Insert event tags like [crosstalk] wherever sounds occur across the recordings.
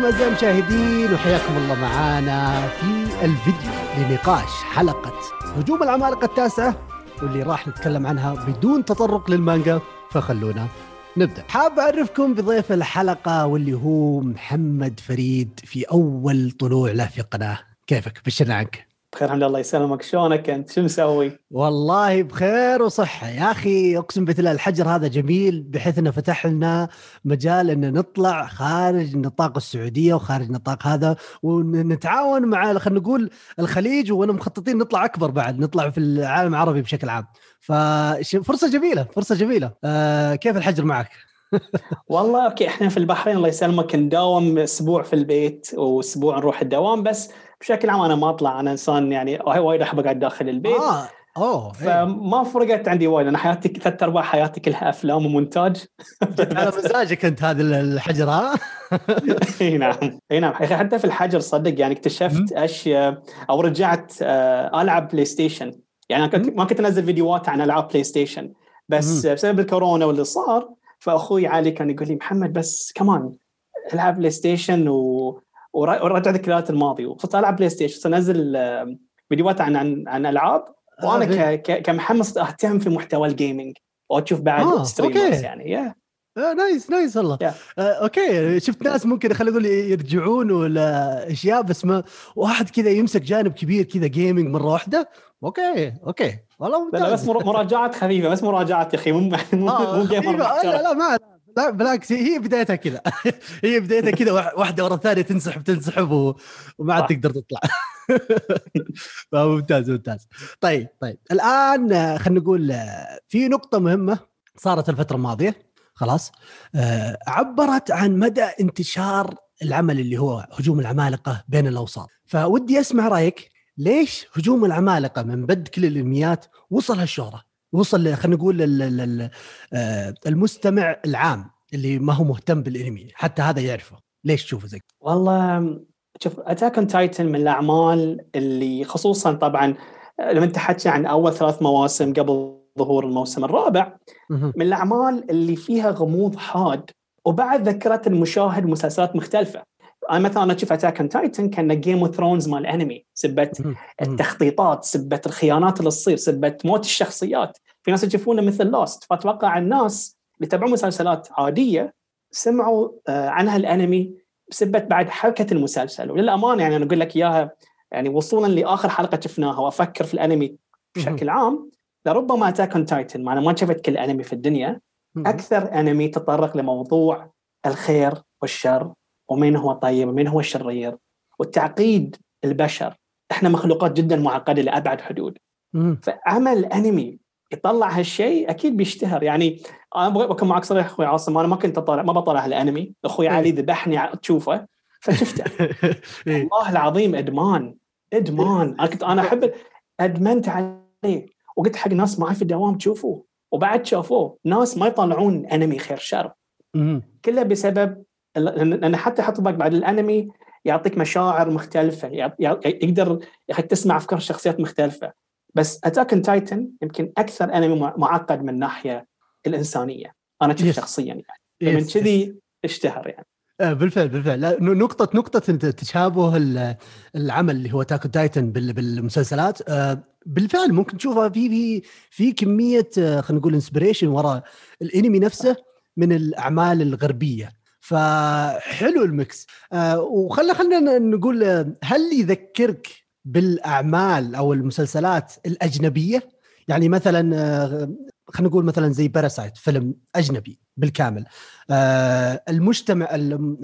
عليكم اعزائي المشاهدين وحياكم الله معانا في الفيديو لنقاش حلقة هجوم العمالقه التاسعه واللي راح نتكلم عنها بدون تطرق للمانجا. فخلونا نبدأ. حاب أعرفكم بضيف الحلقة واللي هو محمد فريد في أول طلوع له في القناه كيفك؟ بشرنا عنك. بخير الحمد لله الله يسلمك. شلونك أنت؟ شو مسوي؟ والله بخير وصحة. يا أخي أقسم بالله الحجر هذا جميل بحيث أنه فتح لنا مجال أن نطلع خارج نطاق السعودية وخارج نطاق هذا ونتعاون مع خلينا نقول الخليج وأنا مخططين نطلع أكبر بعد نطلع في العالم العربي بشكل عام. ففرصة جميلة فرصة جميلة. آه كيف الحجر معك؟ [laughs] والله okay إحنا في البحرين الله يسلمك نداوم أسبوع في البيت وأسبوع نروح الدوام بس بشكل عام أنا ما أطلع أنا إنسان يعني وايد أحب أقعد داخل البيت. آه أوه فما فرقت عندي وايد أنا حياتي ثلاث أرباع حياتي كلها أفلام ومونتاج. على مزاجك أنت هذا الحجر ها؟ [laughs] إي نعم إي نعم. حتى في الحجر صدق يعني اكتشفت أشياء أو رجعت آه، ألعب PlayStation يعني أنا كنت ما كنت أنزل فيديوهات عن ألعاب PlayStation بس بسبب الكورونا واللي صار فأخوي علي كان يقول لي محمد بس كمان العب PlayStation و ورجع ذكريات الماضي وصرت ألعب PlayStation أنزل فيديوهات عن عن عن ألعاب. وأنا كمحمد أهتم في محتوى ال gaming وأشوف بعد آه، streamers يعني يا آه nice nice والله. Yeah. آه okay. شفت ناس ممكن خلينا نقول يرجعون ولا اشياء بس ما واحد كذا يمسك جانب كبير كذا gaming مرة واحدة. Okay okay. والله ممتاز. بس مراجعات خفيفة بس مراجعات يا أخي مو مو آه gamer لا لا ما لا بالعكس هي بدايتها كذا. هي بدايتها كذا [laughs] واحدة ورا الثانية تنسحب تنسحب وما عاد تقدر تطلع. [laughs] ممتاز ممتاز. طيب طيب. الآن خلينا نقول في نقطة مهمة صارت الفترة الماضية. خلاص. آه، عبرت عن مدى انتشار العمل اللي هو هجوم العمالقة بين الأوساط. فودي أسمع رأيك ليش هجوم العمالقة من بد كل الإنميات وصل هالشهرة؟ وصل خلينا نقول آه، المستمع العام اللي ما هو مهتم بالانمي حتى هذا يعرفه. ليش تشوفه زي والله شوف Attack on Titan من الأعمال اللي خصوصا طبعا لما أنت حكي عن أول ثلاث مواسم قبل ظهور الموسم الرابع من الأعمال اللي فيها غموض حاد وبعد ذكرت المشاهد مسلسلات مختلفة. أنا مثلا أنا أشوف Attack on Titan كان Game of Thrones مال أنمي سبت التخطيطات سبت الخيانات اللي تصير سبت موت الشخصيات. في ناس يشوفونه مثل Lost فأتوقع الناس اللي يتابعون مسلسلات عادية سمعوا آه، عنها الانمي بسبه بعد حركة المسلسل. وللأمانة يعني أنا أقول لك إياها يعني وصولا لآخر حلقة شفناها وأفكر في الانمي بشكل عام لربما Attack on Titan أنا ما شفت كل انمي في الدنيا أكثر انمي تطرق لموضوع الخير والشر ومين هو طيب ومين هو الشرير وتعقيد البشر. إحنا مخلوقات جدا معقدة لأبعد حدود. فعمل أنمي يطلع هالشيء أكيد بيشتهر. يعني أنا بكون معك صريح أخوي عاصم أنا ما كنت اطالع ما بطلع الانمي أخوي إيه. علي ذبحني تشوفه. فشفته. [laughs] إيه. والله العظيم إدمان. إدمان. أنا كنت أنا أحب أدمنت عليه. وقلت حق ناس معي في الدوام تشوفوه. وبعد شافوه. ناس ما يطلعون أنمي خير شر. كله بسبب لأن حتى يحط بالك بعد الأنمي يعطيك مشاعر مختلفة يقدر يخليك تسمع أفكار شخصيات مختلفة. بس Attack on Titan يمكن أكثر أنمي معقد من الناحيه الإنسانية. أنا شفت شخصيا يعني. من كذي اشتهر يعني. آه، بالفعل بالفعل. نقطة نقطة تشابه العمل اللي هو Attack on Titan بالمسلسلات. آه، بالفعل ممكن تشوفها في في في كمية آه، خلينا نقول inspiration وراء الانمي نفسه من الأعمال الغربية. فحلو ال mix. وخلنا خلينا نقول هل يذكرك بالأعمال أو المسلسلات الأجنبية؟ يعني مثلا آه، خلينا نقول مثلا زي Parasite فيلم أجنبي بالكامل. آه المجتمع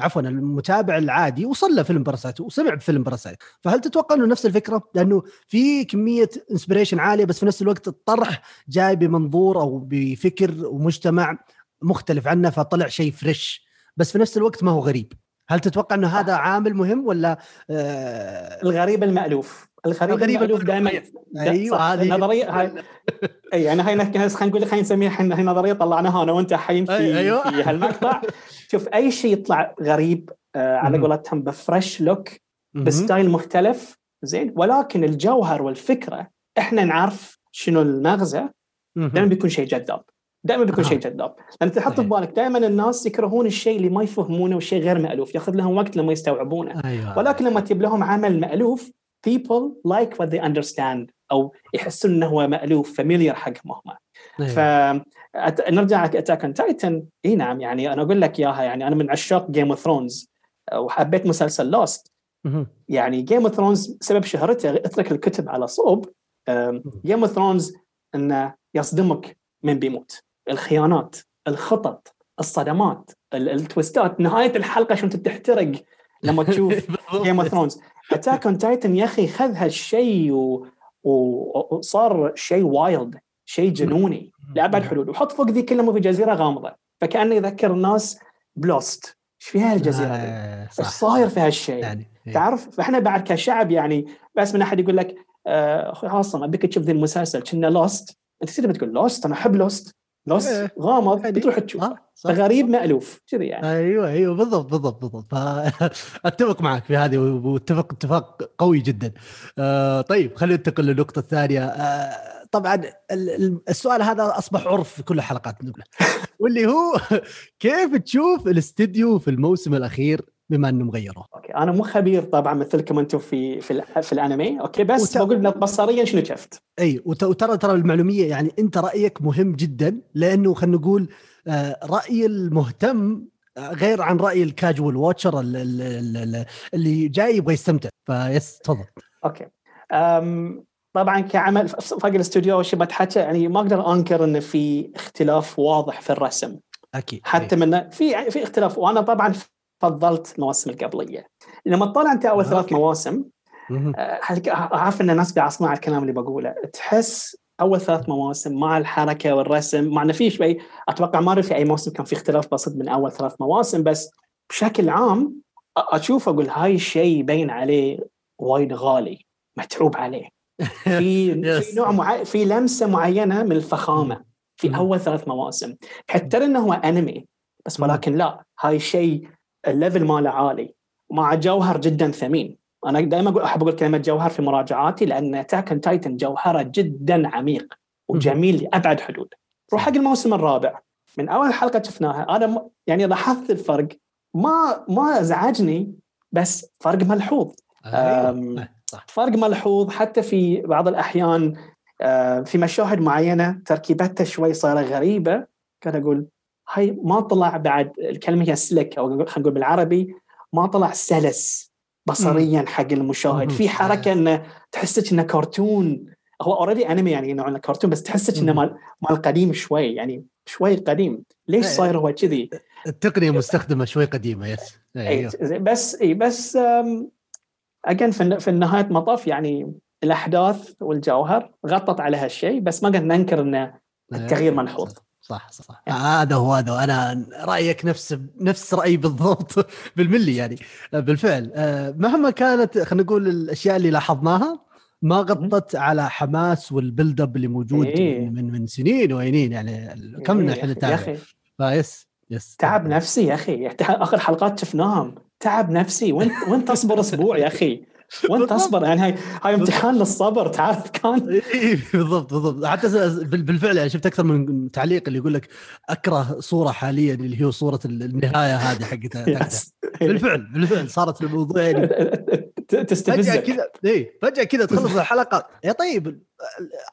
عفوا المتابع العادي وصل له فيلم Parasite وسمع بفيلم Parasite فهل تتوقع إنه نفس الفكرة؟ لأنه في كمية inspiration عالية بس في نفس الوقت الطرح جاي بمنظور أو بفكر ومجتمع مختلف عنه فطلع شيء fresh بس في نفس الوقت ما هو غريب. هل تتوقع إنه هذا عامل مهم ولا آه الغريب المألوف. الغريب, الغريب المألوف دائما أيوه هذه نظريه هاي أي يعني هاي خلينا نقول خلينا نسميها إحنا هي نظرية طلعناها أنا وأنت الحين في أيوة. في هالمقطع. [laughs] شوف أي شيء يطلع غريب آه على قولتهم ب fresh look ب style مختلف زين. ولكن الجوهر والفكرة إحنا نعرف شنو المغزى دائما بيكون شيء جذاب. دائما بيكون شيء جذاب. لأن تحط في بالك دائما الناس يكرهون الشيء اللي ما يفهمونه والشيء غير مألوف ياخذ لهم وقت لما يستوعبونه. أيوة. ولكن لما تجيب لهم عمل مألوف people like what they understand أو يحسون إنه هو مألوف familiar حقهم هم. أيوة. فنرجع Attack on Titan إي نعم يعني أنا أقول لك إياها يعني أنا من عشاق Game of Thrones وحبيت مسلسل Lost يعني Game of Thrones سبب شهرته اترك الكتب على صوب Game of Thrones إنه يصدمك من بيموت. الخيانات الخطط الصدمات ال twistات. نهاية الحلقة شو انت تحترق لما [laughs] تشوف Game of Thrones Attack on Titan يا أخي خذ هالشيء و... وصار شيء wild شيء جنوني. لابعد حدود وحط فوق ذي كلهم في جزيرة غامضة. فكانه يذكر الناس ب Lost إيش فيها الجزيره آه إيش صاير في هالشيء يعني إيه. تعرف؟ فإحنا بعد كشعب يعني بس من أحد يقول لك آه، أخوي عاصم أبيك تشوف ذي المسلسل. كنه Lost أنت تدري بتقول Lost أنا أحب Lost Lost إيه. غامض يعني بتروح تشوف. آه غريب مالوف كذي يعني. أيوه أيوه بالضبط بالضبط بالضبط. [laughs] أتفق معك في هذه واتفق اتفاق قوي جدا. آه طيب خلينا ننتقل للنقطة الثانية. آه طبعا السؤال هذا أصبح عرف في كل الحلقات نقوله [laughs] واللي هو [laughs] كيف تشوف الاستديو في الموسم الأخير؟ بما أنه مغيره. أوكي أنا مو خبير طبعا مثلكم أنتم في في, في الأنمي okay بس وت... بقول بصريا شنو شفت؟ أي وترى ترى المعلومية يعني أنت رأيك مهم جدا لأنه خلينا نقول آه، رأي المهتم آه، غير عن رأي ال casual watcher اللي جاي يبغى يستمتع. فيس تفضل. Okay. أم طبعا كعمل فوق الاستوديو شو بتحكى يعني ما أقدر أنكر إنه في اختلاف واضح في الرسم. أكيد حتى من في في اختلاف وأنا طبعا فضلت المواسم القبلية. لما تطالع أنت أول ثلاث مواسم آه، عارف إن الناس قاعد اسمع الكلام اللي بقوله. تحس أول ثلاث مواسم مع الحركة والرسم مع انه في شوي أتوقع ما في أي موسم كان في اختلاف بسيط من أول ثلاث مواسم بس بشكل عام أشوف أقول هاي الشيء يبين عليه وايد غالي متعوب عليه. [laughs] في في نوع معين في لمسة معينة من الفخامة في أول ثلاث مواسم. حتى انه هو أنمي بس ولكن لا هاي الشيء ال level ماله عالي. مع جوهر جدا ثمين. أنا دائما أقول أحب أقول كلمة جوهر في مراجعاتي لأن اتاك تايتن جوهره جدا عميق وجميل لأبعد حدود. روح حق الموسم الرابع. من أول حلقة شفناها أنا يعني لاحظت الفرق ما ما ازعجني بس فرق ملحوظ. أيوة. صح. فرق ملحوظ حتى في بعض الأحيان في مشاهد معينة تركيبتها شوي صايرة غريبة. كان أقول هاي ما طلع بعد الكلمة هي slick أو خلينا نقول بالعربي ما طلع سلس بصريا حق المشاهد في حركة إنه تحسك إنه كرتون هو already انمي يعني نوع كرتون بس تحسك إنه مال مال قديم شوي يعني شوي قديم ليش إيه. صاير هو كذي؟ التقنية مستخدمة شوي قديمة yes أيوه. بس اي بس again في في نهايه مطاف يعني الأحداث والجوهر غطت على هالشيء بس ما قد ننكر ان إيه. التغيير ملحوظ صح صح. يعني. هذا هو هذا أنا رأيك نفس نفس رأيي بالضبط [laughs] بالملي يعني. بالفعل. آه، مهما كانت خلينا نقول الأشياء اللي لاحظناها ما غطت على حماس وال build up اللي موجود إيه. من من سنين وسنين يعني. كم إحنا نتابع يا أخي. ف yes yes. تعب نفسي يا أخي. [laughs] آخر حلقات شفناهم. تعب نفسي. وين وين تصبر أسبوع يا أخي؟ [laughs] وين تصبر يعني هاي هاي امتحان للصبر تعرف كان؟ [laughs] إي بالضبط بالضبط. حتى بالفعل يعني شفت أكثر من تعليق اللي يقول لك أكره صورة حاليا اللي هي صورة النهاية هذه حقتها [laughs] بالفعل بالفعل صارت الموضوع يعني. تستفزك. فجأة كذا إي فجأة كذا تخلص الحلقة. يا طيب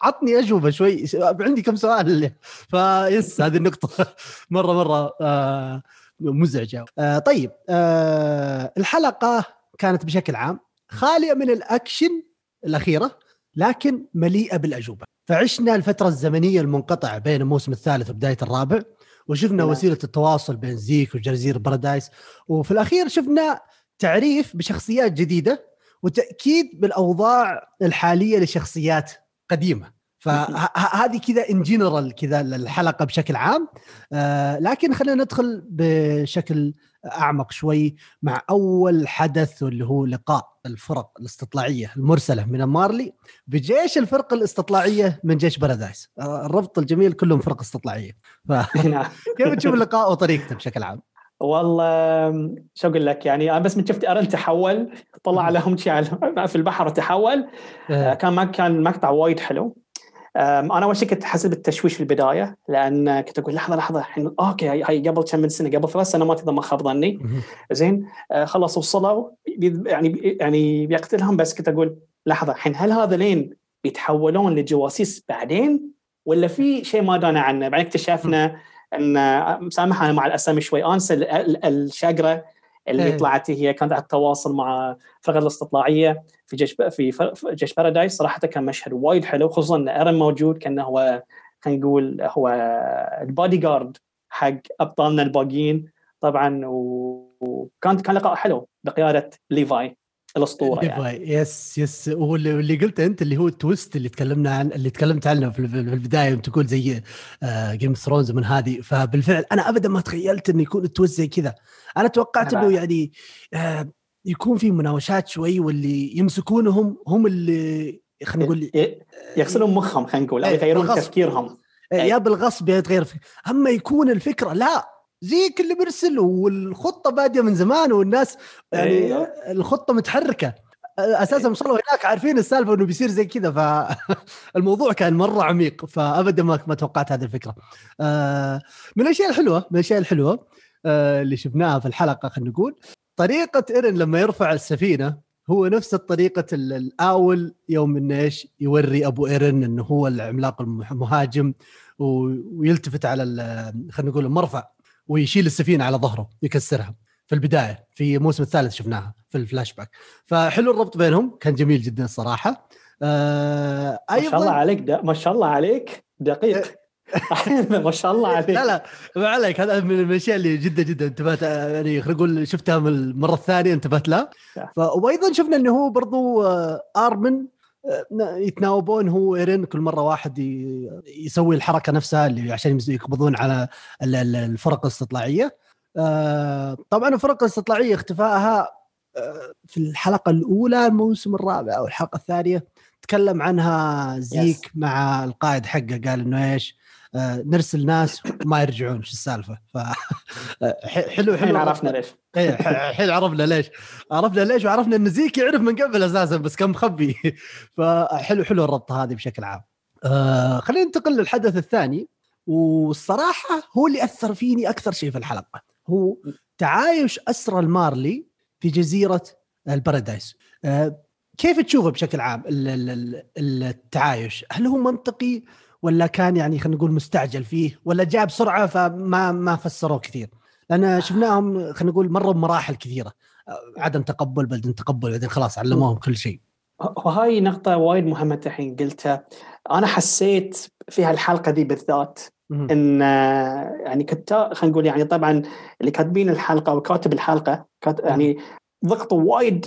عطني أجوبة شوي عندي كم سؤال. فيس هذه النقطة. مرة مرة آه مزعجة. آه طيب آه الحلقة كانت بشكل عام خالية من الأكشن الأخيرة لكن مليئة بالأجوبة. فعشنا الفترة الزمنية المنقطعة بين الموسم الثالث وبداية الرابع وشفنا نعم. وسيلة التواصل بين زيك وجزيره بارادايس وفي الأخير شفنا تعريف بشخصيات جديدة وتأكيد بالأوضاع الحالية لشخصيات قديمة. فهذه كذا in general كذا الحلقة بشكل عام. آه لكن خلينا ندخل بشكل أعمق شوي مع أول حدث واللي هو لقاء الفرق الاستطلاعية المرسلة من مارلي بجيش الفرق الاستطلاعية من جيش بارادايس آه، الربط الجميل كلهم فرق استطلاعية ف... نعم. [laughs] كيف تشوف اللقاء وطريقته بشكل عام؟ والله شو أقول لك يعني أنا بس من شفت إيرن تحول طلع لهم شيء في البحر وتحول إيه. آه، كان ما كان مقطع وايد حلو أنا أول شيء كنت حاسس بالتشويش في البداية لأن كنت أقول لحظة لحظة الحين أوكي هاي قبل كم من سنة قبل ثلاث سنوات إذا ما خاب ظني. زين آه خلاص وصلوا يعني يعني بيقتلهم بس كنت أقول لحظة الحين هل هذا لين بيتحولون لجواسيس بعدين؟ ولا في شيء ما دانا عنه؟ بعدين اكتشفنا إن مسامح أنا مع الأسامي شوي أنسى الشقره اللي إيه. طلعت هي كانت على التواصل مع فرقة الأستطلاعية في جيش في جيش بارادايس صراحة كان مشهد وايد حلو خصوصا إن إيرن موجود كان هو خلينا نقول هو البادي جارد حق أبطالنا الباقيين طبعا وكانت كان لقاء حلو بقيادة ليفاي الأسطورة يعني. yes yes واللي قلته أنت اللي هو ال twist اللي تكلمنا عن اللي تكلمت عنه في البداية تقول زي Game of Thrones من هذه. فبالفعل أنا ابدا ما تخيلت انه يكون ال twist زي كذا. أنا توقعت إنه يعني آه يكون في مناوشات شوي واللي يمسكونهم هم اللي خلينا نقول يغسلون مخهم خلينا نقول أو إيه، يغيرون تفكيرهم. إيه، يا بالغصب يا تغير أما يكون الفكرة لا. زيك اللي بيرسل والخطة بادية من زمان والناس يعني أيوه. الخطة متحركة أساسا وصلوا هناك عارفين السالفة إنه بيصير زي كذا فالموضوع [laughs] كان مرة عميق فابدا ما ما توقعت هذه الفكرة. آه، من الأشياء الحلوة من الأشياء الحلوة آه، اللي شفناها في الحلقة خلينا نقول طريقة إيرن لما يرفع السفينة هو نفس الطريقة الآول يوم انه إيش يوري أبو إيرن إنه هو العملاق المهاجم ويلتفت على خلينا نقول المرفع ويشيل السفينة على ظهره يكسرها. في البداية في الموسم الثالث شفناها في الفلاش باك. فحلو الربط بينهم كان جميل جدا الصراحه آه أيضا ما شاء الله عليك ده ما شاء الله عليك دقيق. [laughs] ما شاء الله عليك. لا لا ما عليك. هذا من الأشياء اللي جدا جدا انتبهت يعني خلينا نقول شفتها من المرة الثانية انتبهت لها وأيضا شفنا إنه هو برضو آه، آرمن يتناوبون هو ايرين كل مرة واحد يسوي الحركة نفسها اللي عشان يقبضون على الفرق الاستطلاعية. آه، طبعا الفرق الاستطلاعية اختفائها آه، في الحلقة الأولى الموسم الرابع أو الحلقة الثانية تكلم عنها زيك مع القائد حقه قال إنه إيش آه، نرسل ناس ما يرجعون شو السالفة؟ ف [laughs] حلو حلو عرفنا. ليش. إيه الحين عرفنا ليش. عرفنا ليش وعرفنا إن زيك يعرف من قبل أساسا بس كان مخبي. [laughs] فحلو حلو الربط هذه بشكل عام. آه خلينا ننتقل للحدث الثاني. والصراحة هو اللي أثر فيني أكثر شيء في الحلقة. هو تعايش اسرى المارلي في جزيرة البارادايس. آه كيف تشوفه بشكل عام التعايش؟ هل هو منطقي؟ ولا كان يعني خلينا نقول مستعجل فيه ولا جاء بسرعة فما ما فسروه كثير. لأن شفناهم خلينا نقول مروا بمراحل كثيرة. عدم تقبل بعدين تقبل بعدين خلاص علموهم كل شيء. وهاي نقطة وايد مهمة الحين قلتها. أنا حسيت في هالحلقة دي بالذات إن يعني كنت خلينا نقول يعني طبعا اللي كاتبين الحلقة أو كاتب الحلقة يعني ضغطوا وايد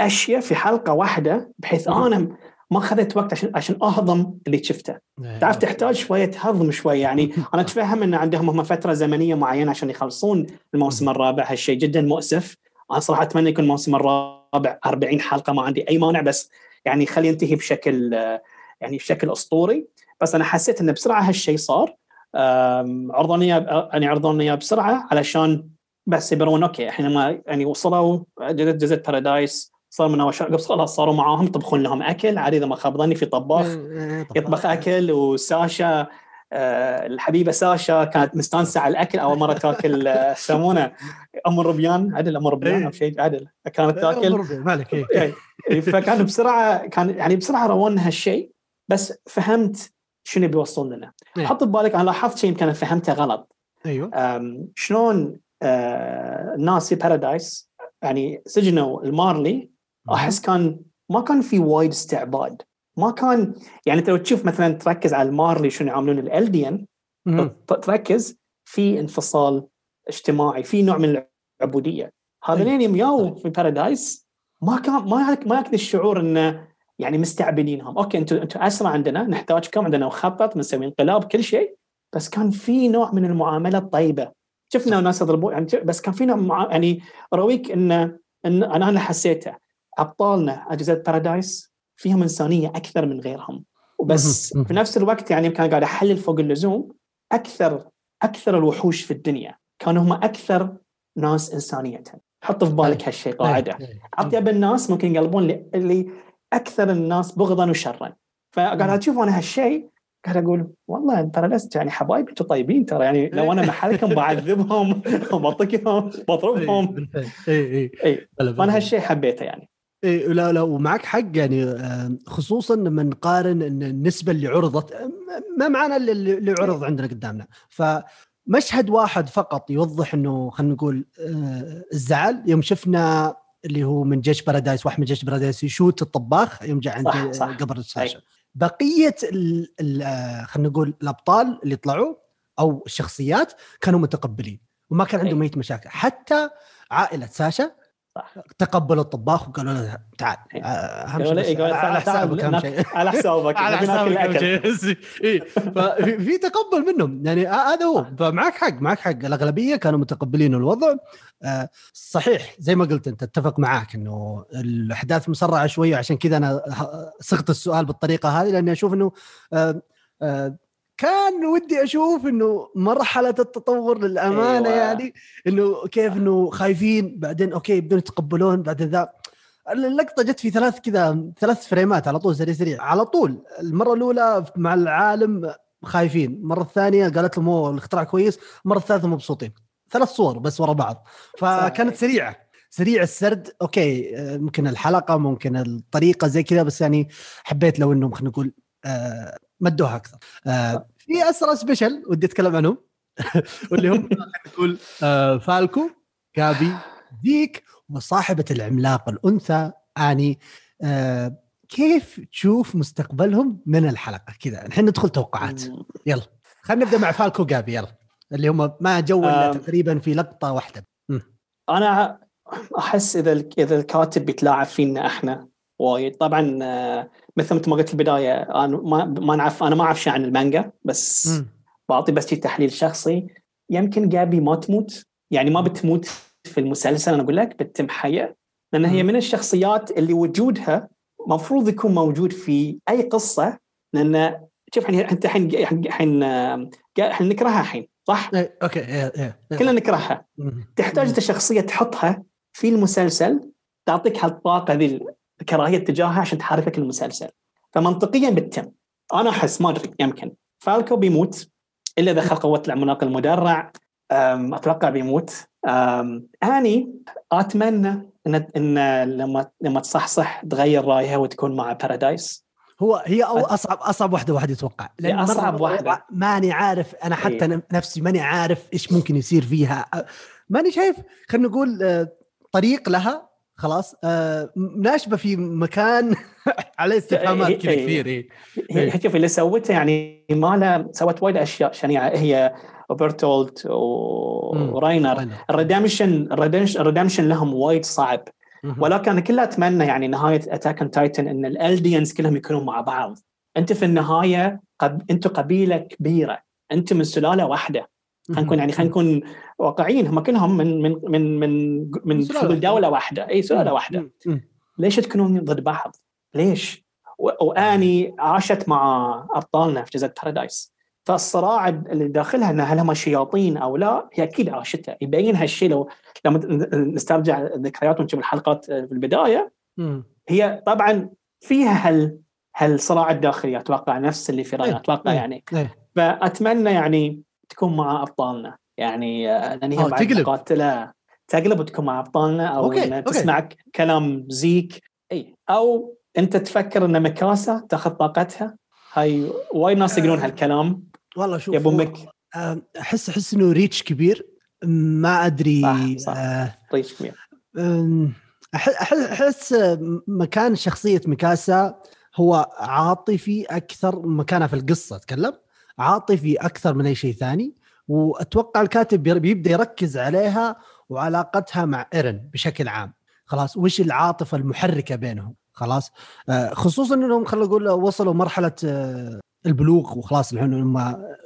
أشياء في حلقة واحدة بحيث أنا ما اخذت وقت عشان عشان أهضم اللي شفته. إيه. تعرف تحتاج شوية هضم شوي. يعني [laughs] أنا أتفهم إن عندهم هم فترة زمنية معينة عشان يخلصون الموسم الرابع. هالشيء جدا مؤسف. أنا صراحة أتمنى يكون الموسم الرابع 40 حلقة ما عندي أي مانع بس يعني خلي ينتهي بشكل يعني بشكل أسطوري. بس أنا حسيت انه بسرعة هالشيء صار. عرضون يعني عرضون إياه بسرعة علشان بس يبرون okay إحنا ما يعني وصلوا جزء بارادايس صار مناوشات خلاص صاروا معاهم يطبخون لهم أكل عادي إذا ما خاب ظني في طباخ إيه، إيه، يطبخ أكل وساشا آه، الحبيبة ساشا كانت مستانسة على الأكل أول مرة تاكل آه، يسمونه أم الربيان عدل أم الربيان أو شيء عدل. كانت تاكل. مالك إيه. فكان بسرعة كان يعني بسرعة روونا هالشيء بس فهمت شنو بيوصل لنا. حط ببالك أنا لاحظت شيء يمكن فهمته غلط. أيوه. شلون آه، الناس في بارادايس يعني سجنوا المارلي أحس كان ما كان في وايد استعباد. ما كان يعني انت لو تشوف مثلا تركز على المارلي شنو يعملون الالديان تركز في انفصال اجتماعي في نوع من العبودية. هذولين يوم ياو في بارادايس ما كان ما ما ياك الشعور إنه يعني مستعبدينهم. okay أنتم أنتم اسرى عندنا نحتاجكم عندنا مخطط بنسوي انقلاب كل شيء بس كان في نوع من المعاملة الطيبه شفنا ناس يضربون يعني بس كان في نوع يعني رويك ان ان أنا اللي حسيته. أبطالنا جهة بارادايس فيهم إنسانية أكثر من غيرهم. وبس في نفس الوقت يعني كان قاعد أحلل فوق اللزوم أكثر أكثر الوحوش في الدنيا كانوا هم أكثر ناس إنسانية. حط في بالك هالشيء قاعدة. اطيب الناس ممكن يقلبون اللي أكثر الناس بغضا وشرا. فقاعد أشوف أنا هالشيء قاعد أقول والله ترى لست يعني حبايبي أنتم طيبين ترى. يعني لو أنا محلكم بعذبهم بطقهم بضربهم اي اي اي فانا هالشيء حبيته يعني. إيه لا لا ومعك حق يعني خصوصا لما نقارن إن النسبة اللي عرضت ما معنى اللي عرض عندنا قدامنا. فمشهد واحد فقط يوضح إنه خلينا نقول آه، الزعل. يوم شفنا اللي هو من جيش بارادايس واحد من جيش بارادايس يشوت الطباخ يوم جاء عند قبر ساشا. بقية آه، خلينا نقول الأبطال اللي طلعوا أو الشخصيات كانوا متقبلين وما كان عندهم أي مشاكل. حتى عائلة ساشا صح. تقبلوا الطباخ وقالوا له تعال إيه. آه، أهم شيء على حسابك أهم شيء. [laughs] على حسابك على حسابك اي ففي تقبل منهم. يعني هذا هو. فمعك حق معك حق. الأغلبية كانوا متقبلين الوضع. آه، صحيح زي ما قلت أنت أتفق معاك إنه الأحداث مسرعة شوية. عشان كذا أنا صغت السؤال بالطريقة هذه لأني أشوف إنه آه، كان ودي أشوف إنه مرحلة التطور للأمانة أيوة. يعني إنه كيف إنه خايفين بعدين okay يبدون يتقبلون بعدين ذا. اللقطة جت في ثلاث كذا ثلاث فريمات على طول سريع سريع. على طول. المرة الأولى مع العالم خايفين. المره الثانية قالت لهم أوه الاختراع كويس. المره الثالثة مبسوطين. ثلاث صور بس ورا بعض. فكانت سريعة. سريع السرد. okay ممكن الحلقة ممكن الطريقة زي كذا بس يعني حبيت لو إنهم خلينا نقول آه مدوها أكثر. آه في أسرى special ودي أتكلم عنهم. [laughs] واللي هم نقول آه فالكو غابي ذيك وصاحبة العملاق الأنثى آني. آه كيف تشوف مستقبلهم من الحلقة؟ كذا. الحين ندخل توقعات. يلا. خلينا نبدأ مع فالكو وجابي. يلا. اللي هم ما جو إلا تقريبا في لقطة واحدة. م. أنا أحس إذا إذا الكاتب بيتلاعب فينا إحنا وايد. طبعا آه، مثل ما قلت البداية أنا ما ما نعرف أنا ما أعرف شيء عن المانجا بس م. بعطي بس تحليل شخصي. يمكن جابي ما تموت يعني ما بتموت في المسلسل أنا أقول لك بتتم حيه لأن هي من الشخصيات اللي وجودها مفروض يكون موجود في أي قصة. لأن شوف انت الحين الحين الحين نكرهها الحين صح؟ إيه أوكي إيه إيه كلنا نكرهها. تحتاج أنت شخصية تحطها في المسلسل تعطيك هالطاقة ذي الكراهيه تجاهها عشان تحركك المسلسل. فمنطقيا بتتم أنا أحس ما أدري يمكن. فالكو بيموت إلا إذا خلق قوة العملاق المدرع. أتوقع بيموت. اني أتمنى إن إن لما لما تصحصح تغير رأيها وتكون مع بارادايس هو هي أو أصعب أصعب واحدة واحد يتوقع. لأن أصعب واحدة. ماني عارف أنا حتى إيه؟ نفسي ماني عارف إيش ممكن يصير فيها. ماني شايف خلينا نقول طريق لها. خلاص آه ناشبه في مكان [laughs] عليه استفهامات كذا كثير إيه. هي شوف اللي سوته يعني ما سوت وايد أشياء شنيعة. هي وبرتولت وراينر ال redemption ال redemption لهم وايد صعب. ولكن أنا كلها أتمنى يعني نهاية Attack on Titan إن ال Eldians كلهم يكونوا مع بعض. أنت في النهاية قب... أنتم قبيلة كبيرة. أنتم من سلالة واحدة. خلينا نكون يعني خلينا نكون واقعيين هم كلهم من من من من من دولة واحدة. إي سلالة واحدة. ليش تكونون ضد بعض؟ ليش؟ وآني عاشت مع أبطالنا في جزيرة بارادايس فالصراع اللي داخلها انها هل هم شياطين أو لا هي أكيد عاشتها. يبين هالشيء لو لما نسترجع ذكريات ونشوف الحلقات في البداية. هي طبعا فيها هال هالصراع الداخلي أتوقع نفس اللي في رأينا إيه، أتوقع إيه، يعني. إيه. فأتمنى يعني تكون مع أبطالنا. يعني آه، لأن هي تقلب. قاتله تقلب وتكون مع أبطالنا أو okay. تسمع okay. كلام زيك. إي أو أنت تفكر إن ميكاسا تأخذ طاقتها. هاي وايد ناس يقولون هالكلام. والله شوف يا مك آه، أحس أحس إنه reach كبير. ما أدري صح صح. آه reach كبير. أحس مكان شخصية ميكاسا هو عاطفي أكثر مكانها في القصة أتكلم؟ عاطفي أكثر من أي شيء ثاني وأتوقع الكاتب بيبدأ يركز عليها وعلاقتها مع إيرن بشكل عام. خلاص وش العاطفة المحركة بينهم؟ خلاص آه، خصوصا إنهم خلينا نقول وصلوا مرحلة آه، البلوغ وخلاص الحين هم آه،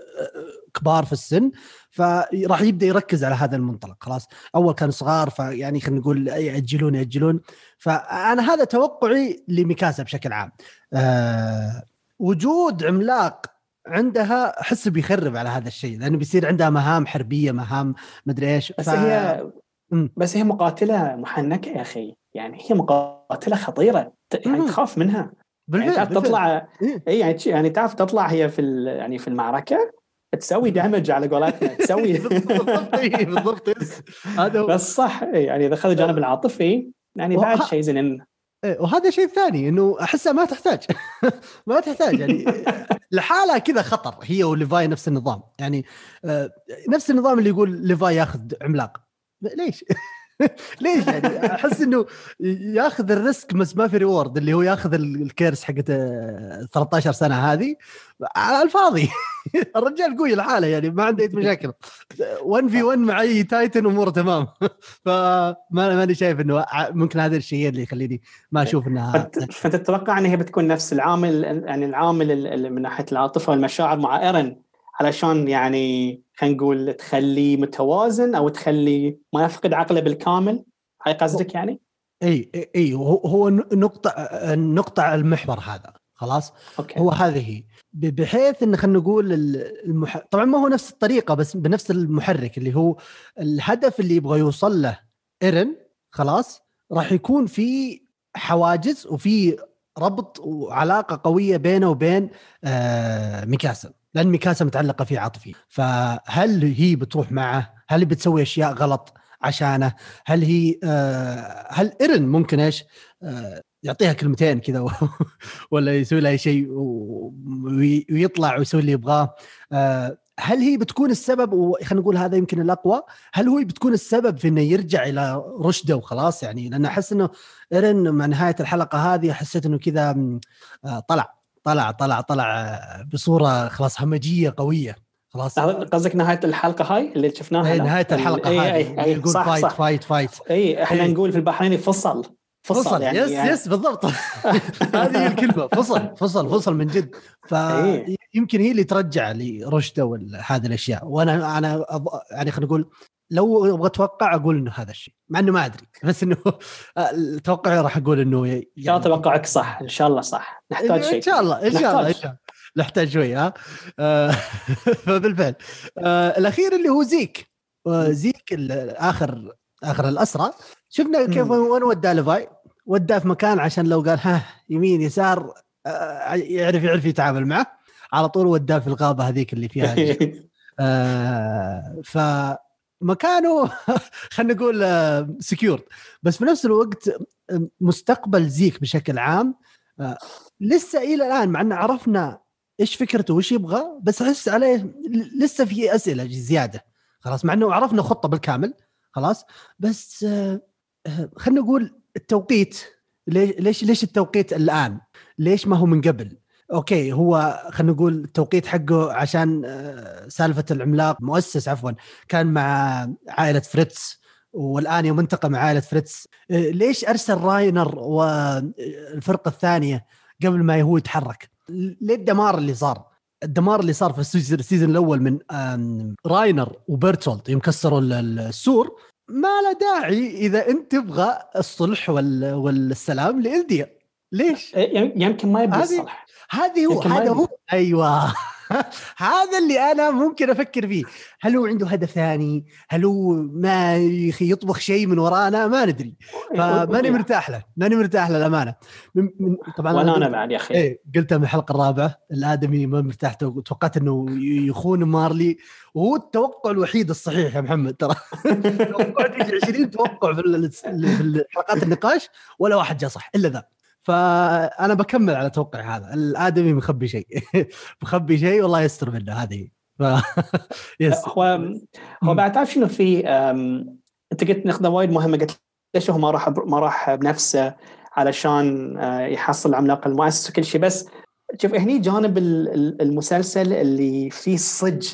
كبار في السن فراح يبدأ يركز على هذا المنطلق. خلاص أول كانوا صغار فيعني خلينا نقول يأجلون يأجلون. فأنا هذا توقعي لميكاسا بشكل عام. أه وجود عملاق عندها احس بيخرب على هذا الشيء لأنه بيصير عندها مهام حربية مهام مدري إيش بس ف... هي بس هي مقاتلة محنكة يا أخي يعني هي مقاتلة خطيرة يعني تخاف منها. بالفعل يعني تعرف تطلع إيه. اي يعني يعني تعرف تطلع هي في يعني في المعركة تسوي دامج على قولتنا تسوي [laughs] بالضبط اي بالضبط هذا هو. بس صح يعني إذا اخذ الجانب العاطفي يعني بعد شيء زين. إيه، وهذا شيء ثاني إنه أحسها ما تحتاج. [laughs] ما تحتاج يعني لحالها كذا خطر هي وليفاي نفس النظام. يعني آه، نفس النظام اللي يقول ليفاي ياخذ عملاق. ليش؟ [laughs] [laughs] ليش يعني؟ أحس إنه ياخذ ال risk بس ما في reward اللي هو ياخذ ال curse حقت 13 آه، سنة هذه على الفاضي. [laughs] الرجال قوي لحاله يعني ما عنده أي مشاكل. 1 في 1 مع أي titan أموره تمام. [laughs] فما ماني شايف إنه ممكن هذا الشيء اللي يخليني ما أشوف إنها فانت تتوقع إن هي بتكون نفس العامل يعني العامل من ناحية العاطفة والمشاعر مع إيرن علشان يعني خلينا نقول تخليه متوازن أو تخليه ما يفقد عقله بالكامل هاي قصدك يعني؟ إي إي هو نقطة نقطة المحور هذا خلاص okay. هو هذه بحيث إن خلينا نقول المح... طبعا ما هو نفس الطريقة بس بنفس المحرك اللي هو الهدف اللي يبغى يوصل له إيرن خلاص راح يكون في حواجز وفي ربط وعلاقة قوية بينه وبين آه ميكاسا لأن ميكاسا متعلقة فيه عاطفي فهل هي بتروح معه؟ هل بتسوي أشياء غلط عشانه؟ هل هي آه هل إيرن ممكن إيش؟ آه يعطيها كلمتين كذا [laughs] ولا يسوي لها شيء ويطلع ويسوي اللي يبغاه. آه هل هي بتكون السبب وخلينا نقول هذا يمكن الأقوى هل هو بتكون السبب في إنه يرجع إلى رشده وخلاص؟ يعني لأن أحس إنه إيرن مع نهاية الحلقة هذه حسيت إنه كذا آه، طلع. طلع طلع طلع بصورة خلاص همجية قوية خلاص. قصدك نهاية الحلقة هاي اللي شفناها اي نهاية الحلقة هاي اي اي يقول صح فايت صح. فايت فايت اي إحنا نقول في البحريني فصل فصل, فصل يعني yes يعني. yes بالضبط. [laughs] هذه هي الكلمة فصل فصل فصل من جد. فيمكن هي اللي ترجع لرشده وهذه الأشياء. وأنا أنا يعني خلينا نقول لو أبغى أتوقع أقول إنه هذا الشيء مع إنه ما أدري [laughs] بس إنه توقعي راح أقول إنه يعني إن شاء الله توقعك صح إن شاء الله صح نحتاج شيء إن شاء الله إن شاء الله إن شاء الله. نحتاج شوي ها؟ آه [laughs] فبالفعل آه الأخير اللي هو زيك. آه زيك آخر آخر الاسرى شفنا كيف وين وداه ليفاي؟ وداه في مكان عشان لو قال ها يمين يسار آه يعرف يعرف يتعامل معه. على طول وداه في الغابة هذيك اللي فيها [laughs] آه ف مكانه [laughs] خلينا نقول سكيور آه، بس في نفس الوقت آه، مستقبل زيك بشكل عام آه، لسه إلى الآن مع أن عرفنا إيش فكرته وإيش يبغى بس أحس عليه لسه في أسئلة زيادة خلاص مع أنه عرفنا خطة بالكامل خلاص بس خلينا نقول التوقيت ليش ليش التوقيت الآن؟ ليش ما هو من قبل؟ okay هو خلينا نقول التوقيت حقه عشان آه، سالفة العملاق مؤسس عفوا كان مع عائلة فريتز والآن يوم انتقل مع عائلة فريتز آه، ليش أرسل راينر والفرقه الثانية قبل ما هو يتحرك؟ ليه الدمار اللي صار؟ الدمار اللي صار في ال season الأول من راينر وبرتولد يوم كسروا السور ما له داعي إذا أنت تبغى الصلح والسلام لإلديا ليش؟ يمكن ما يبغى الصلح هذه هو هذا هو. أيوه. [laughs] هذا اللي أنا ممكن أفكر فيه. هل هو عنده هدف ثاني؟ هل هو ما يطبخ شيء من ورانا ما ندري. فماني مرتاح له ماني مرتاح له الامانه من من طبعا ولا أنا بعد يا أخي. إيه قلتها من الحلقة الرابعة الآدمي ما مرتاح. توقعت إنه يخون مارلي. وهو التوقع الوحيد الصحيح يا محمد ترى. [laughs] توقعت 20 توقع في حلقات النقاش ولا واحد جاء صح إلا ذا. فأنا بكمل على توقعي هذا. الآدمي مخبي شيء. [laughs] مخبي شيء والله يستر منه هذه. ف... [laughs] يس هو هو بعد تعرف شنو في انت قلت نقطة وايد مهمة قلت ليش هو ما راح ما راح بنفسه علشان آه، يحصل العملاق المؤسس وكل شيء. بس شوف هني جانب المسلسل اللي فيه صج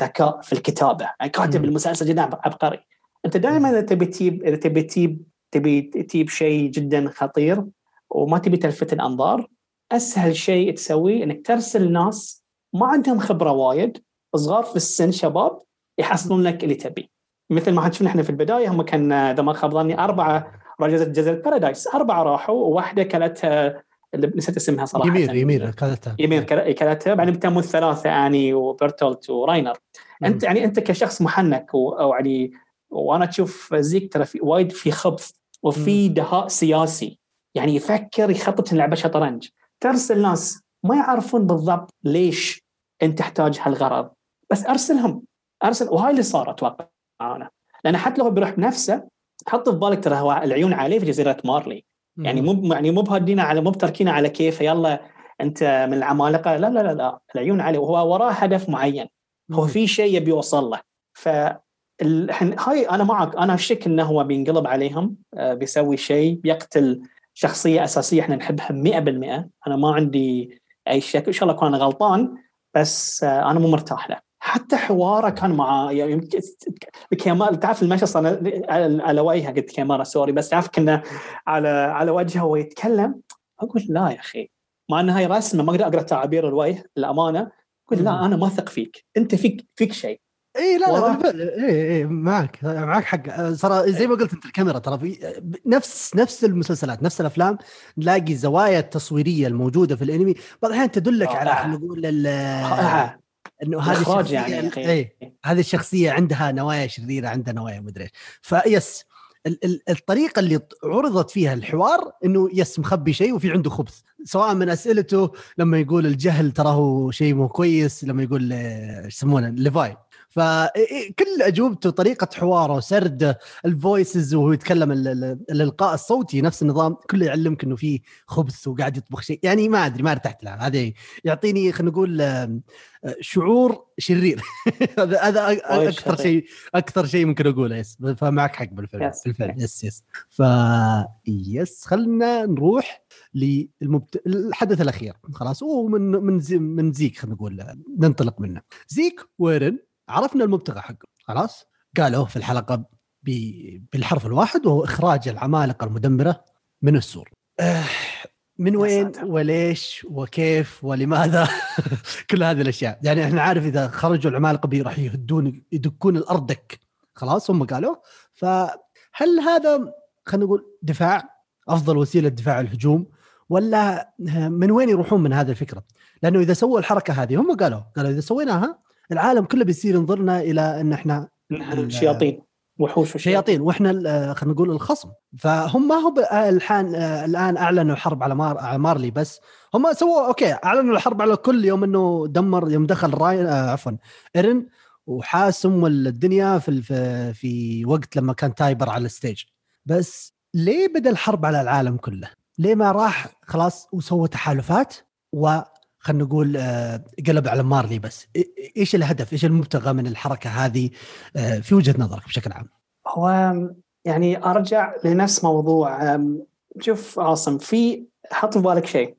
ذكاء في الكتابة. يعني كاتب المسلسل جدا عبقري. أنت دائما إذا تبي تجيب إذا تبي تجيب تبي تجيب شيء جدا خطير وما تبي تلفت الأنظار أسهل شيء تسويه إنك ترسل ناس ما عندهم خبرة وايد صغار في السن شباب يحصلون لك اللي تبي. مثل ما شفنا إحنا في البداية هم كان إذا ما خاب ظني أربعة رجزة جزيره بارادايس أربعة راحوا وواحدة كلتها اللي نسيت اسمها صراحة. يمير يمير كلتها. يمير كلتها. بعدين تموا الثلاثة أني وبرتولت وراينر. أنت يعني أنت كشخص محنك أو يعني وأنا تشوف زيك ترى في وايد في خبث وفي دهاء سياسي. يعني يفكر يخطط لعبة شطرنج. ترسل ناس ما يعرفون بالضبط ليش أنت تحتاج هالغرض. بس أرسلهم. أرسل وهاي اللي صار أتوقع أنا. لأن حتى لو بيروح بنفسه حط في بالك ترى هو العيون عليه في جزيرة مارلي. يعني مو يعني مو بهدينا على مو بتركينا على كيفه يلا أنت من العمالقة. لا لا لا, لا. العيون عليه. وهو وراه هدف معين. هو في شيء يبي يوصل له. ف هاي أنا معك أنا أشك إنه هو بينقلب عليهم آه، بيسوي شيء بيقتل شخصية أساسية إحنا نحبها 100% أنا ما عندي أي شك. إن شاء الله أكون أنا غلطان بس آه، أنا مو مرتاح له. حتى حواره كان مع يعني كمال تعرف المشهد على, على وجهه قلت كاميرا sorry بس تعرف كنا على على وجهه وهو يتكلم أقول لا يا أخي مع ان هاي رسمه ما أقدر أقرأ تعابير الوجه الامانه أقول لا أنا ما اثق فيك. أنت فيك فيك شيء. اي لا لا بالفعل. اي اي معك معك حق. صار زي ما قلت أنت الكاميرا ترى في نفس نفس المسلسلات نفس الأفلام نلاقي الزوايا التصويريه الموجودة في الأنمي. بعض الأحيان تدلك على خلينا نقول إنه هذه الشخصية يعني إيه هذه الشخصية عندها نوايا شريرة عندها نوايا مدري إيش. فيس الطريقة اللي عرضت فيها الحوار إنه yes مخبي شيء وفي عنده خبث. سواء من أسئلته لما يقول الجهل ترى هو شيء مو كويس لما يقول إيش يسمونه ليفاي فكل اجوبته طريقة حواره سرد ال voices وهو يتكلم الإلقاء الصوتي نفس النظام كله يعلمك إنه في خبث وقاعد يطبخ شيء. يعني ما أدري ما ارتحت لها هذا يعطيني خلينا نقول شعور شرير. [laughs] هذا هذا أكثر شيء أكثر شيء ممكن أقوله. yes فمعك حق بالفعل. بالفعل. yes. yes ف yes خلينا نروح للمبت... الحدث الأخير. خلاص. ومن من زي... من زيك خلينا نقول ننطلق منه. زيك ويرن. عرفنا المبتغى حقه خلاص؟ قالوا في الحلقة ب... بالحرف الواحد وهو إخراج العمالقة المدمرة من السور. آه من وين وليش وكيف ولماذا؟ [laughs] كل هذه الأشياء. يعني إحنا عارف إذا خرجوا العمالقة راح يهدون يدكون الأرض دك خلاص؟ هم قالوا. فهل هذا خلينا نقول دفاع أفضل وسيلة دفاع الهجوم؟ ولا من وين يروحون من هذه الفكرة؟ لأنه إذا سووا الحركة هذه هم قالوا قالوا إذا سويناها العالم كله بيصير ينظرنا إلى إن إحنا شياطين وحوش شياطين وإحنا خلينا نقول الخصم. فهم ما هو الحان الآن أعلنوا الحرب على مار على مارلي بس هم سووا okay أعلنوا الحرب على الكل يوم إنه دمر يوم دخل راين آه عفوا إيرن وحاسم الدنيا في في وقت لما كان تايبر على ال stage. بس ليه بدأ الحرب على العالم كله؟ ليه ما راح خلاص وسوى تحالفات و خلينا نقول آه، قلب على مارلي بس. إيش الهدف؟ إيش المبتغى من الحركة هذه آه، في وجهة نظرك بشكل عام؟ هو يعني أرجع لنفس موضوع شوف عاصم في حط في بالك شيء.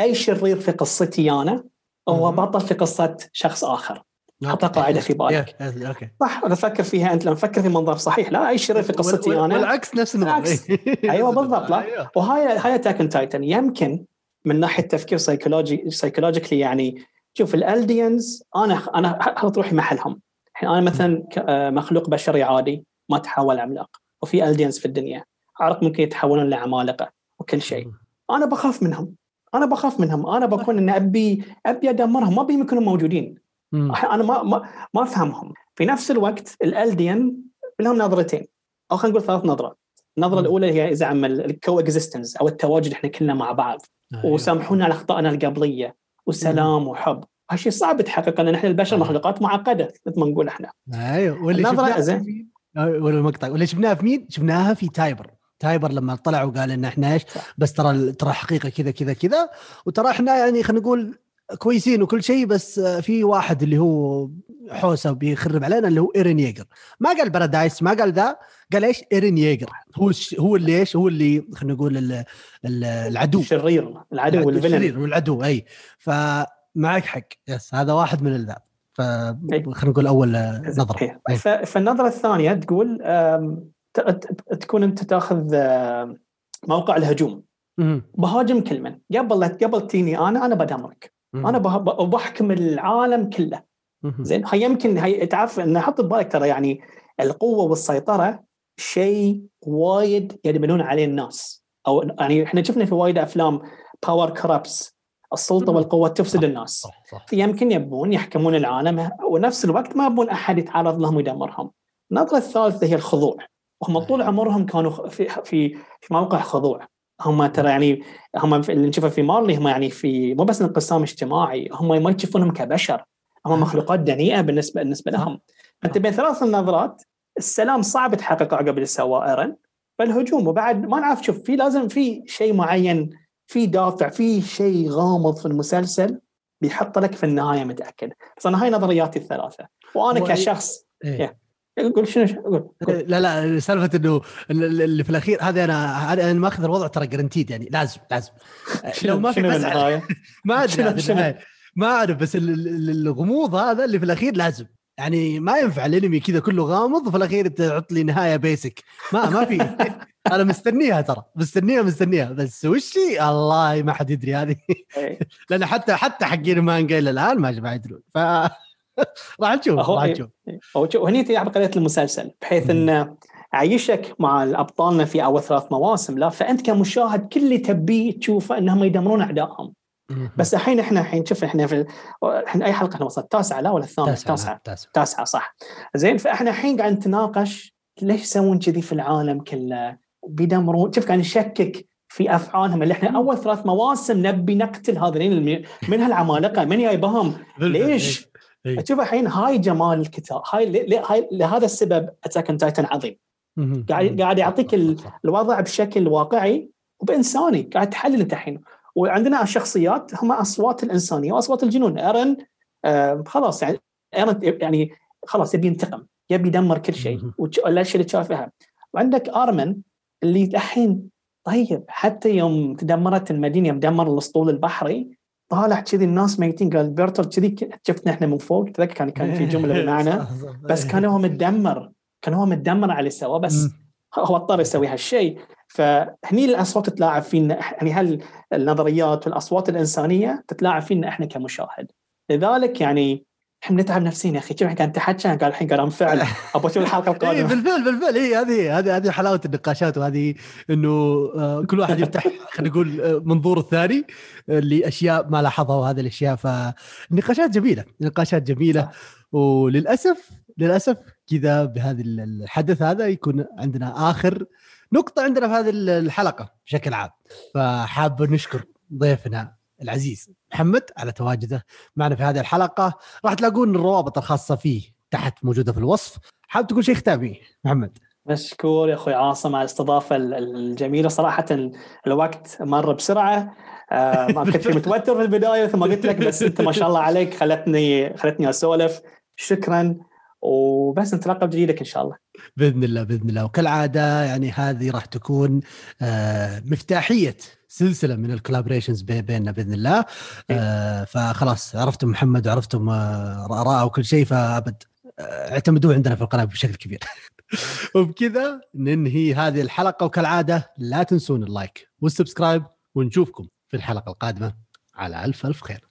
أي شرير في قصتي أنا هو بطل في قصة شخص آخر. حط قاعدة في بالك. أوكي صح أنا أفكر فيها أنت لما تفكر في منظر صحيح لا أي شرير في قصتي أنا. والعكس نفس النظام [laughs] أيوه بالضبط لا. وهاي هاي Attack on Titan يمكن من ناحية تفكير psychology psychologically يعني شوف ال Eldians أنا أنا أحط روحي محلهم. الحين أنا مثلا آه، مخلوق بشري عادي ما تحول عملاق وفي Eldians في الدنيا. عارف ممكن يتحولون لعمالقة وكل شيء. أنا بخاف منهم. أنا بخاف منهم. أنا بكون إني ابي أبي أدمرهم. ما ابيهم يكونوا موجودين. أنا ما ما, ما أفهمهم. في نفس الوقت ال Eldian لهم نظرتين. أو خلينا نقول ثلاث نظرات. النظرة الأولى هي زعم ال co-existence أو التواجد إحنا كلنا مع بعض. أيوة. وسامحونا على أخطائنا القبلية وسلام وحب. هالشيء صعب يتحقق لأن إحنا البشر أيوة. مخلوقات معقدة مثل ما نقول إحنا. أيوه. واللي شفناها زين. ولا المقطع. واللي شفناها في مين؟ شفناها في تايبر. تايبر لما طلع وقال إن إحنا إيش؟ بس ترى ترى حقيقة كذا كذا كذا. وترى إحنا يعني خلينا نقول كويسين وكل شيء بس في واحد اللي هو حوسه وبيخرب علينا اللي هو إيرين ييجر ما قال بارادايس ما قال ذا قال إيش؟ إيرين ييجر هو هو اللي إيش؟ هو اللي خلينا نقول العدو. الشرير العدو الشرير والعدو أي. فمعك حق. yes هذا واحد من الذا فخلينا نقول أول نظرة. فالنظرة الثانية تقول تكون أنت تأخذ موقع الهجوم. بهاجم كل من قبل قبل تجيني أنا أنا بدمرك أنا بحكم العالم كله. زين؟ هي يمكن هي تعرف إن حط ببالك ترى يعني القوة والسيطرة شيء وايد يدمنون عليه الناس. أو يعني إحنا شفنا في وايد أفلام power corrupts السلطة والقوة تفسد الناس. صح صح. يمكن يبون يحكمون العالم ونفس الوقت ما يبون أحد يتعرض لهم ويدمرهم. النظره الثالثة هي الخضوع. وهم طول عمرهم كانوا في في في موقع خضوع. هم ترى يعني هم اللي نشوفه في مارلي هم يعني في مو بس انقسام اجتماعي هم ما يشوفونهم كبشر هم آه. مخلوقات دنيئة بالنسبة بالنسبة لهم. أنت بين ثلاث النظرات السلام صعب تحققه عقب اللي سواه ايرن فالهجوم. وبعد ما نعرف شوف في لازم في شيء معين في دافع في شيء غامض في المسلسل بيحط لك في النهاية متأكد. بس أنا هاي نظرياتي الثلاثة. وأنا كشخص إيه. قول شنو قول لا لا سالفة إنه اللي في الأخير هذا أنا أنا ماخذ الوضع ترى جرنتيد يعني لازم لازم. [laughs] لو ما في النهايه [laughs] ما أدري ما أعرف بس الغموض هذا اللي في الأخير لازم. يعني ما ينفع الأنمي كذا كله غامض وفي الأخير تحط لي نهاية بيسك ما ما في. [laughs] أنا مستنيها ترى مستنيها مستنيها. بس وش الله ما حد يدري هذه. إيه. لأن حتى حتى حقين المانجا إلى الآن ما يدرون. ف [laughs] راح نشوف راح نشوف. وهني تجي عبقريه المسلسل بحيث انه عيشك مع الابطالنا في أول ثلاث مواسم لا فأنت كمشاهد كل اللي تبيه تشوفه إنهم يدمرون أعدائهم. بس الحين إحنا الحين شوف إحنا في إحنا أي حلقة إحنا وصلت التاسعه لا ولا الثامنة؟ التاسعه تاسعة. تاسعة. صح. زين فإحنا الحين قاعد نتناقش ليش يسوون كذي في العالم كله؟ بيدمرون شوف قاعد نشكك في أفعالهم اللي إحنا أول ثلاث مواسم نبي نقتل هذين من هالعمالقة؟ من جايبهم ليش؟ تشوف الحين هاي جمال الكتاب هاي هاي لهذا السبب Attack on Titan عظيم. قاعد قاعد يعطيك الوضع بشكل واقعي وبإنساني قاعد تحلل أنت الحين. وعندنا الشخصيات هم أصوات الإنسانية وأصوات الجنون. إيرن آه خلاص يعني إيرن يعني خلاص يبي ينتقم يبي يدمر كل شيء والاشياء اللي شافها وعندك آرمن اللي الحين طيب حتى يوم تدمرت المدينة يوم دمر الأسطول البحري طالع كذي الناس ميتين. قال بيرتل كذي شفتنا إحنا من فوق. تذكر كان كان في [laughs] جملة بمعنى. بس كان هو متدمر. كان هو متدمر على سواه بس هو اضطر يسوي هالشيء. فهني الأصوات تتلاعب فينا. يعني هل النظريات والأصوات الإنسانية تتلاعب فينا إحنا كمشاهد. لذلك يعني إحنا نتعب نفسينا يا أخي. شوف كان تحكى قال الحين قال انفعل [laughs] أبغى أشوف الحلقة إيه، القادمة. بالفعل بالفعل. هي هذه هذه هذه حلاوة النقاشات وهذه إنه آه، كل واحد [laughs] يفتح خلينا نقول آه، منظور الثاني لأشياء ما لاحظها وهذه الأشياء. فالنقاشات جميلة نقاشات جميلة. وللأسف للأسف كذا بهذا الحدث هذا يكون عندنا آخر نقطة عندنا في هذه الحلقة بشكل عام. فحاب نشكر ضيفنا العزيز محمد على تواجده معنا في هذه الحلقة. راح تلاقون الروابط الخاصة فيه تحت موجودة في الوصف. حاب تقول شيء ختامي محمد؟ مشكور يا أخوي عاصم على الاستضافة الجميلة. صراحة الوقت مر بسرعة. آه ما كنت متوتر في البداية مثل ما قلت لك بس أنت ما شاء الله عليك خلتني خلتني أسولف. شكرا. وبس نترقب جديدك إن شاء الله. بإذن الله بإذن الله. وكالعادة يعني هذه راح تكون آه مفتاحية سلسلة من الكولابريشنز بيننا بإذن الله. إيه. آه فخلاص عرفتم محمد وعرفتم آه اراءه وكل شيء فأبد آه اعتمدوه عندنا في القناة بشكل كبير. [laughs] وبكذا ننهي هذه الحلقة وكالعادة لا تنسون ال like وال subscribe ونشوفكم في الحلقة القادمة. على ألف ألف خير.